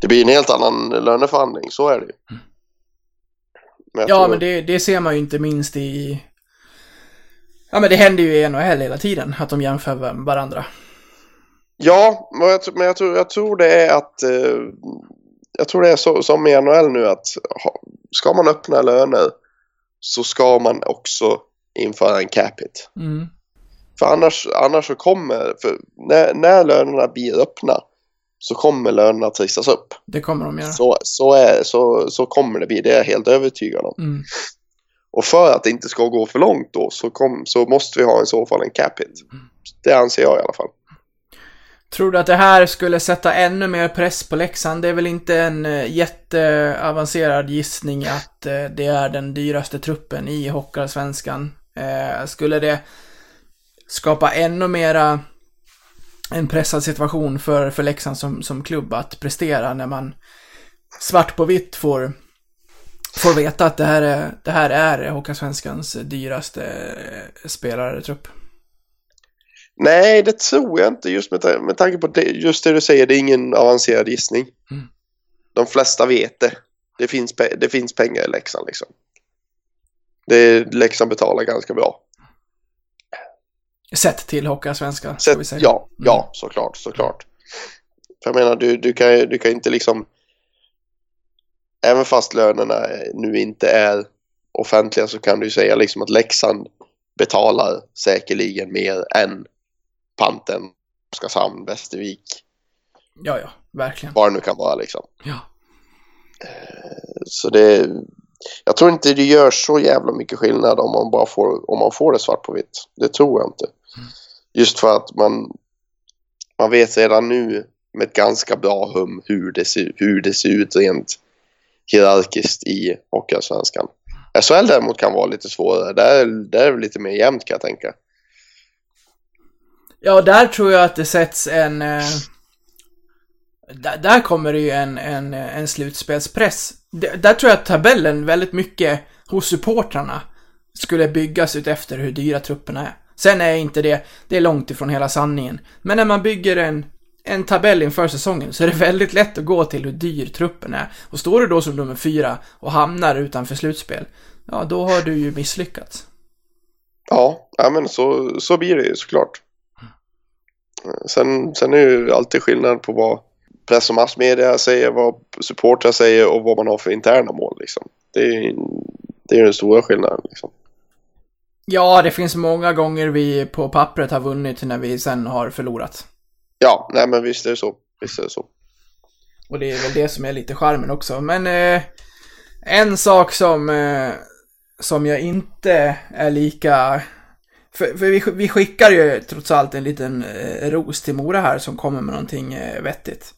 Det blir en helt annan löneförhandling, så är det ju. Men jag Ja, men det, det ser man ju inte minst i... Ja, men det händer ju i NHL hela tiden, att de jämför va- varandra. Ja, men jag, tror- jag, tror, det är att... Eh, jag tror det är så, som i NHL nu att ska man öppna löner så ska man också införa en cap hit. Mm. För annars, annars så kommer... När, när lönerna blir öppna så kommer lönerna trissas upp. Det kommer de göra. Så, så, är, så, så kommer det bli, det är jag helt övertygad om. Mm. Och för att det inte ska gå för långt då så, kom, så måste vi ha i så fall en cap hit. Det anser jag i alla fall. Tror du att det här skulle sätta ännu mer press på Leksand? Det är väl inte en eh, jätteavancerad gissning att eh, det är den dyraste truppen i Hockeyallsvenskan. Eh, skulle det skapa ännu mera en pressad situation för, för Leksand som, som klubb att prestera när man svart på vitt får, får veta att det här är, det här är Hockeyallsvenskans dyraste eh, spelare-trupp? Nej, det tror jag inte just med, ta- med tanke på det, just det du säger. Det är ingen avancerad gissning. Mm. De flesta vet det. Det finns, det finns pengar i Leksand liksom. Det Leksand betalar ganska bra. Sett till Hockeyallsvenskan, ska vi säga. ja, ja, såklart, såklart. För jag menar, du, du kan du kan inte liksom... Även fast lönerna nu inte är offentliga så kan du ju säga liksom att Leksand betalar säkerligen mer än Panten, Oskarshamn, Västervik, Ja, ja, verkligen. vad det nu kan vara liksom. Ja. Så det... Jag tror inte det gör så jävla mycket skillnad om man bara får, om man får det svart på vitt. Det tror jag inte. Just för att man, man vet redan nu med ett ganska bra hum hur det ser, hur det ser ut rent hierarkiskt i Hockeyallsvenskan. SHL däremot kan vara lite svårare. Där, där är det lite mer jämnt kan jag tänka. Ja, där tror jag att det sätts en... Eh, där, där kommer det ju en, en, en slutspelspress. D- där tror jag att tabellen väldigt mycket hos supportrarna skulle byggas ut efter hur dyra trupperna är. Sen är inte det, det är långt ifrån hela sanningen. Men när man bygger en, en tabell inför säsongen så är det väldigt lätt att gå till hur dyr truppen är. Och står du då som nummer fyra och hamnar utanför slutspel, ja då har du ju misslyckats. Ja, ja men så, så blir det ju såklart. Sen, sen är det ju alltid skillnad på vad press och massmedia säger, vad supportrar säger och vad man har för interna mål. Liksom. Det är ju det är den stora skillnaden. Liksom. Ja, det finns många gånger vi på pappret har vunnit när vi sen har förlorat. Ja, nej men visst är det så. Visst är det så. Och det är väl det som är lite charmen också. Men eh, en sak som, eh, som jag inte är lika För, för vi, vi skickar ju trots allt en liten eh, ros till Mora här som kommer med någonting eh, vettigt.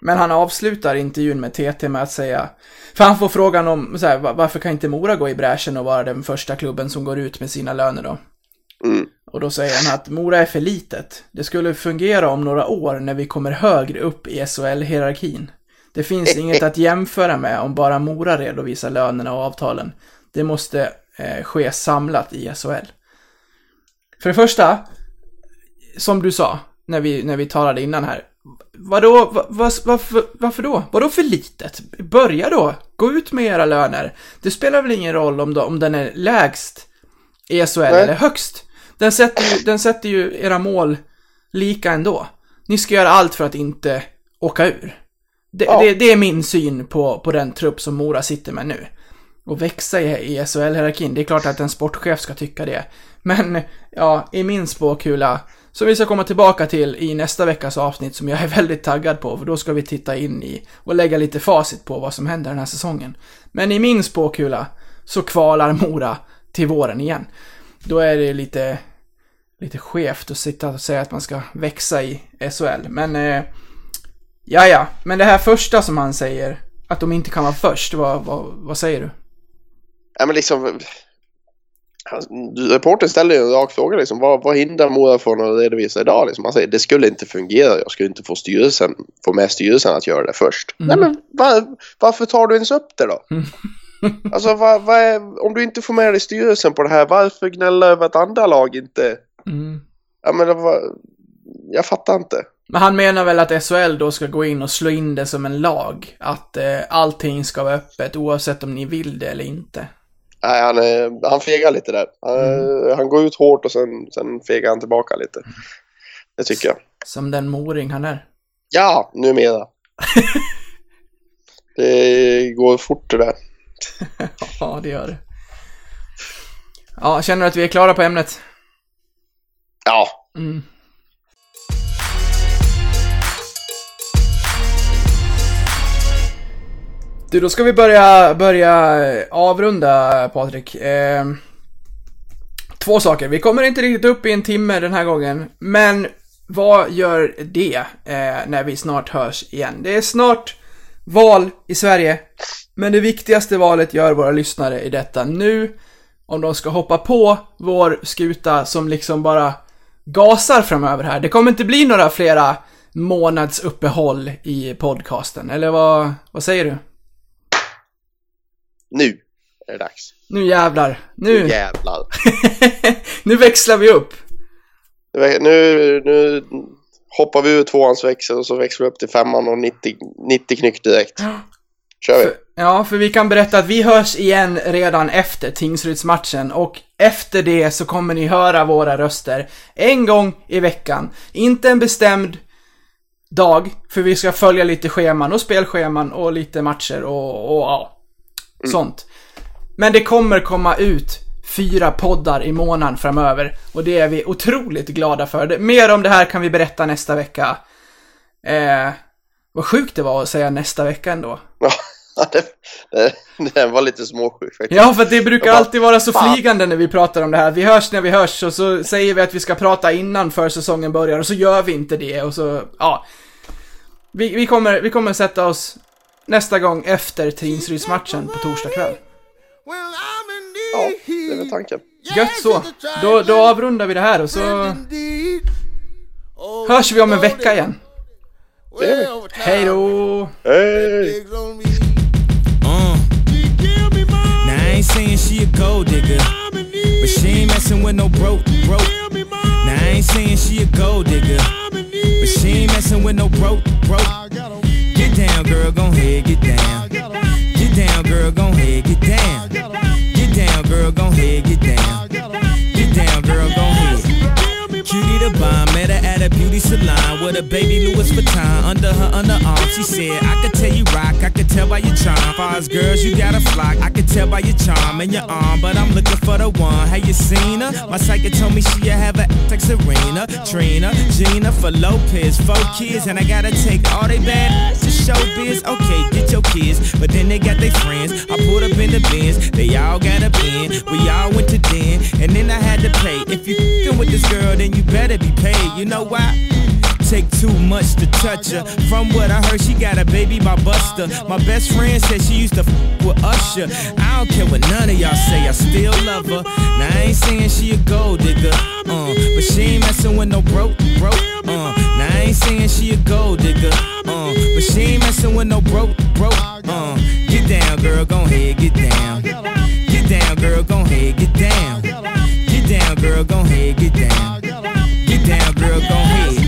Men han avslutar intervjun med TT med att säga, för han får frågan om så här, varför kan inte Mora gå i bräschen och vara den första klubben som går ut med sina löner då? Mm. Och då säger han att Mora är för litet. Det skulle fungera om några år när vi kommer högre upp i SHL-hierarkin. Det finns inget att jämföra med om bara Mora redovisar lönerna och avtalen. Det måste eh, ske samlat i SHL. För det första, som du sa när vi, när vi talade innan här. Vadå, va, va, varför, varför då? Vadå för litet? Börja då, gå ut med era löner. Det spelar väl ingen roll om, då, om den är lägst i SHL Nej. eller högst. Den sätter, ju, den sätter ju era mål lika ändå. Ni ska göra allt för att inte åka ur. Det, Ja. det, det är min syn på, på den trupp som Mora sitter med nu. Och växa i, i SHL-hierarkin, det är klart att en sportchef ska tycka det. Men, ja, i min spåkula, som vi ska komma tillbaka till i nästa veckas avsnitt som jag är väldigt taggad på, för då ska vi titta in i och lägga lite facit på vad som händer den här säsongen. Men i min spåkula så kvalar Mora till våren igen. Då är det lite, lite skevt att sitta och säga att man ska växa i SHL. Men, eh, ja ja. Men det här första som han säger, att de inte kan vara först, vad, vad, vad säger du? Ja, men liksom, reportern ställer ju en rak fråga. Liksom, vad, vad hindrar Mora från att redovisa idag? Liksom, han säger det skulle inte fungera. Jag skulle inte få, styrelsen, få med styrelsen att göra det först. Nej, men var, varför tar du ens upp det då? alltså, vad, vad är, om du inte får med dig styrelsen på det här, varför gnälla över att andra lag inte... Mm. Ja, men det var, jag fattar inte. Men han menar väl att SHL då ska gå in och slå in det som en lag? Att eh, allting ska vara öppet oavsett om ni vill det eller inte? Nej, han, är- han fegar lite där. Han, han går ut hårt och sen, sen fegar han tillbaka lite. Det tycker jag. Som den moring han är. Ja, numera. det går fort det där. Ja, det gör det. Ja, känner du att vi är klara på ämnet? Ja, Mm. Du, då ska vi börja, börja eh, avrunda, Patrik. Eh, två saker. Vi kommer inte riktigt upp i en timme den här gången, men vad gör det eh, när vi snart hörs igen? Det är snart val i Sverige, men det viktigaste valet gör våra lyssnare i detta nu. Om de ska hoppa på vår skuta som liksom bara gasar framöver här. Det kommer inte bli några flera månads uppehåll i podcasten, eller vad, vad säger du? nu är det dags. Nu jävlar. Nu Nu, jävlar. nu växlar vi upp. Nu, nu hoppar vi ur tvåans växel och så växlar vi upp till femman och 90, 90 knyck direkt. Kör vi. För, ja, för vi kan berätta att vi hörs igen redan efter Tingsrydsmatchen och efter det så kommer ni höra våra röster en gång i veckan. Inte en bestämd dag, för vi ska följa lite scheman och spelscheman och lite matcher och, och ja, sånt. Men det kommer komma ut fyra poddar i månaden framöver och det är vi otroligt glada för. Mer om det här kan vi berätta nästa vecka. Eh, vad sjukt det var att säga nästa vecka ändå. Ja, det, det, den var lite småsjuk faktiskt. Ja, för det brukar bara, alltid vara så fan. flygande när vi pratar om det här. Vi hörs när vi hörs och så säger vi att vi ska prata innan försäsongen börjar och så gör vi inte det och så, ja. Vi, vi, kommer, vi kommer sätta oss nästa gång efter Tingsrydsmatchen på torsdag kväll. Ja, det är väl tanken. Gött så. Då, då avrundar vi det här och så hörs vi om en vecka igen. Det gör vi. Hej då! But she ain't messing with no broke, broke. Now I ain't saying she a gold digger, but she ain't messing with no broke. With a baby Louis Vuitton under her underarm. She said, I could tell you rock, I could tell by your charm. Far girls, you got a flock, I could tell by your charm and your arm, but I'm looking for the one. How you seen her? My psychic told me she have a like Serena, Trina, Gina for Lopez, four kids, and I gotta take all they bad to show biz. Okay, get your kids, but then they got their friends. I pulled up in the bins, they all got a bin. We all went to den, and then I had to pay. If you with this girl, then you better be paid. You know why? Take too much to touch her. From what I heard, she got a baby by Buster. My best friend said she used to f with Usher. I don't care what none of y'all say, I still love her. Now I ain't saying she a gold digger, uh, but she ain't messing with no broke, broke, uh. Now I ain't saying she a gold digger, uh, but she ain't messing with no broke, broke, uh. Get down, girl, gon' head, get down. Get down, girl, gon' head, get down. Get down, girl, gon' head, get down. Get down, girl, gon' head.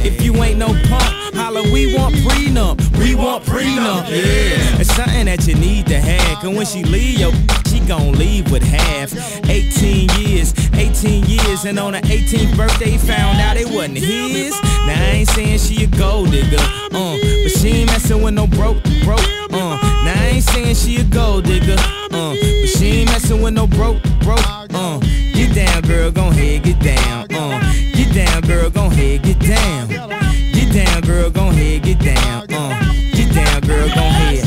If you ain't no punk, holla, we want prenup. We want prenup, yeah. It's something that you need to have. Cause when she leave, yo, she gon' leave with half. 18 years, 18 years, and on her 18th birthday, found out it wasn't his. Now I ain't saying she a gold digger, uh, but she ain't messing with no broke, broke, uh. Now I ain't saying she a gold digger, uh, but she ain't messing with no broke, broke, uh. Get down, girl, gon' head, get down, uh. Get down, girl, gon' head, get down. Get down, girl, gon' head, get down, uh. Get down, girl, gon' head.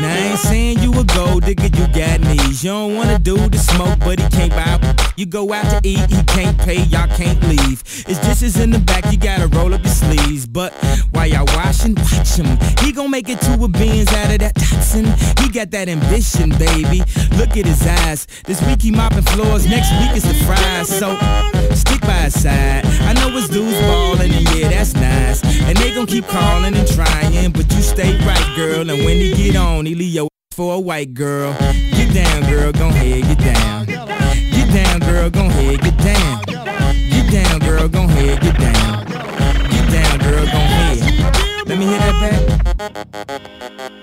Now I ain't saying you a gold digger, you got knees. You don't wanna do the smoke, but he can't buy. You go out to eat, he can't pay, y'all can't leave. It's dishes in the back, you gotta roll up your sleeves. But while y'all washing, watch him. He gon' make it to a beans out of that toxin. He got that ambition, baby. Look at his eyes. This week he mopping floors, next week is the fries. So stick by his side. I know his dudes ballin', and yeah, that's nice. And they gon' keep calling and trying, but you stay right, girl. And when he get on, he leave your for a white girl. Get down, girl, gon' head, get down down, girl, Go ahead, get down. Get down, girl, Go ahead, get down. Get down, girl, Go ahead. Let me hear that back.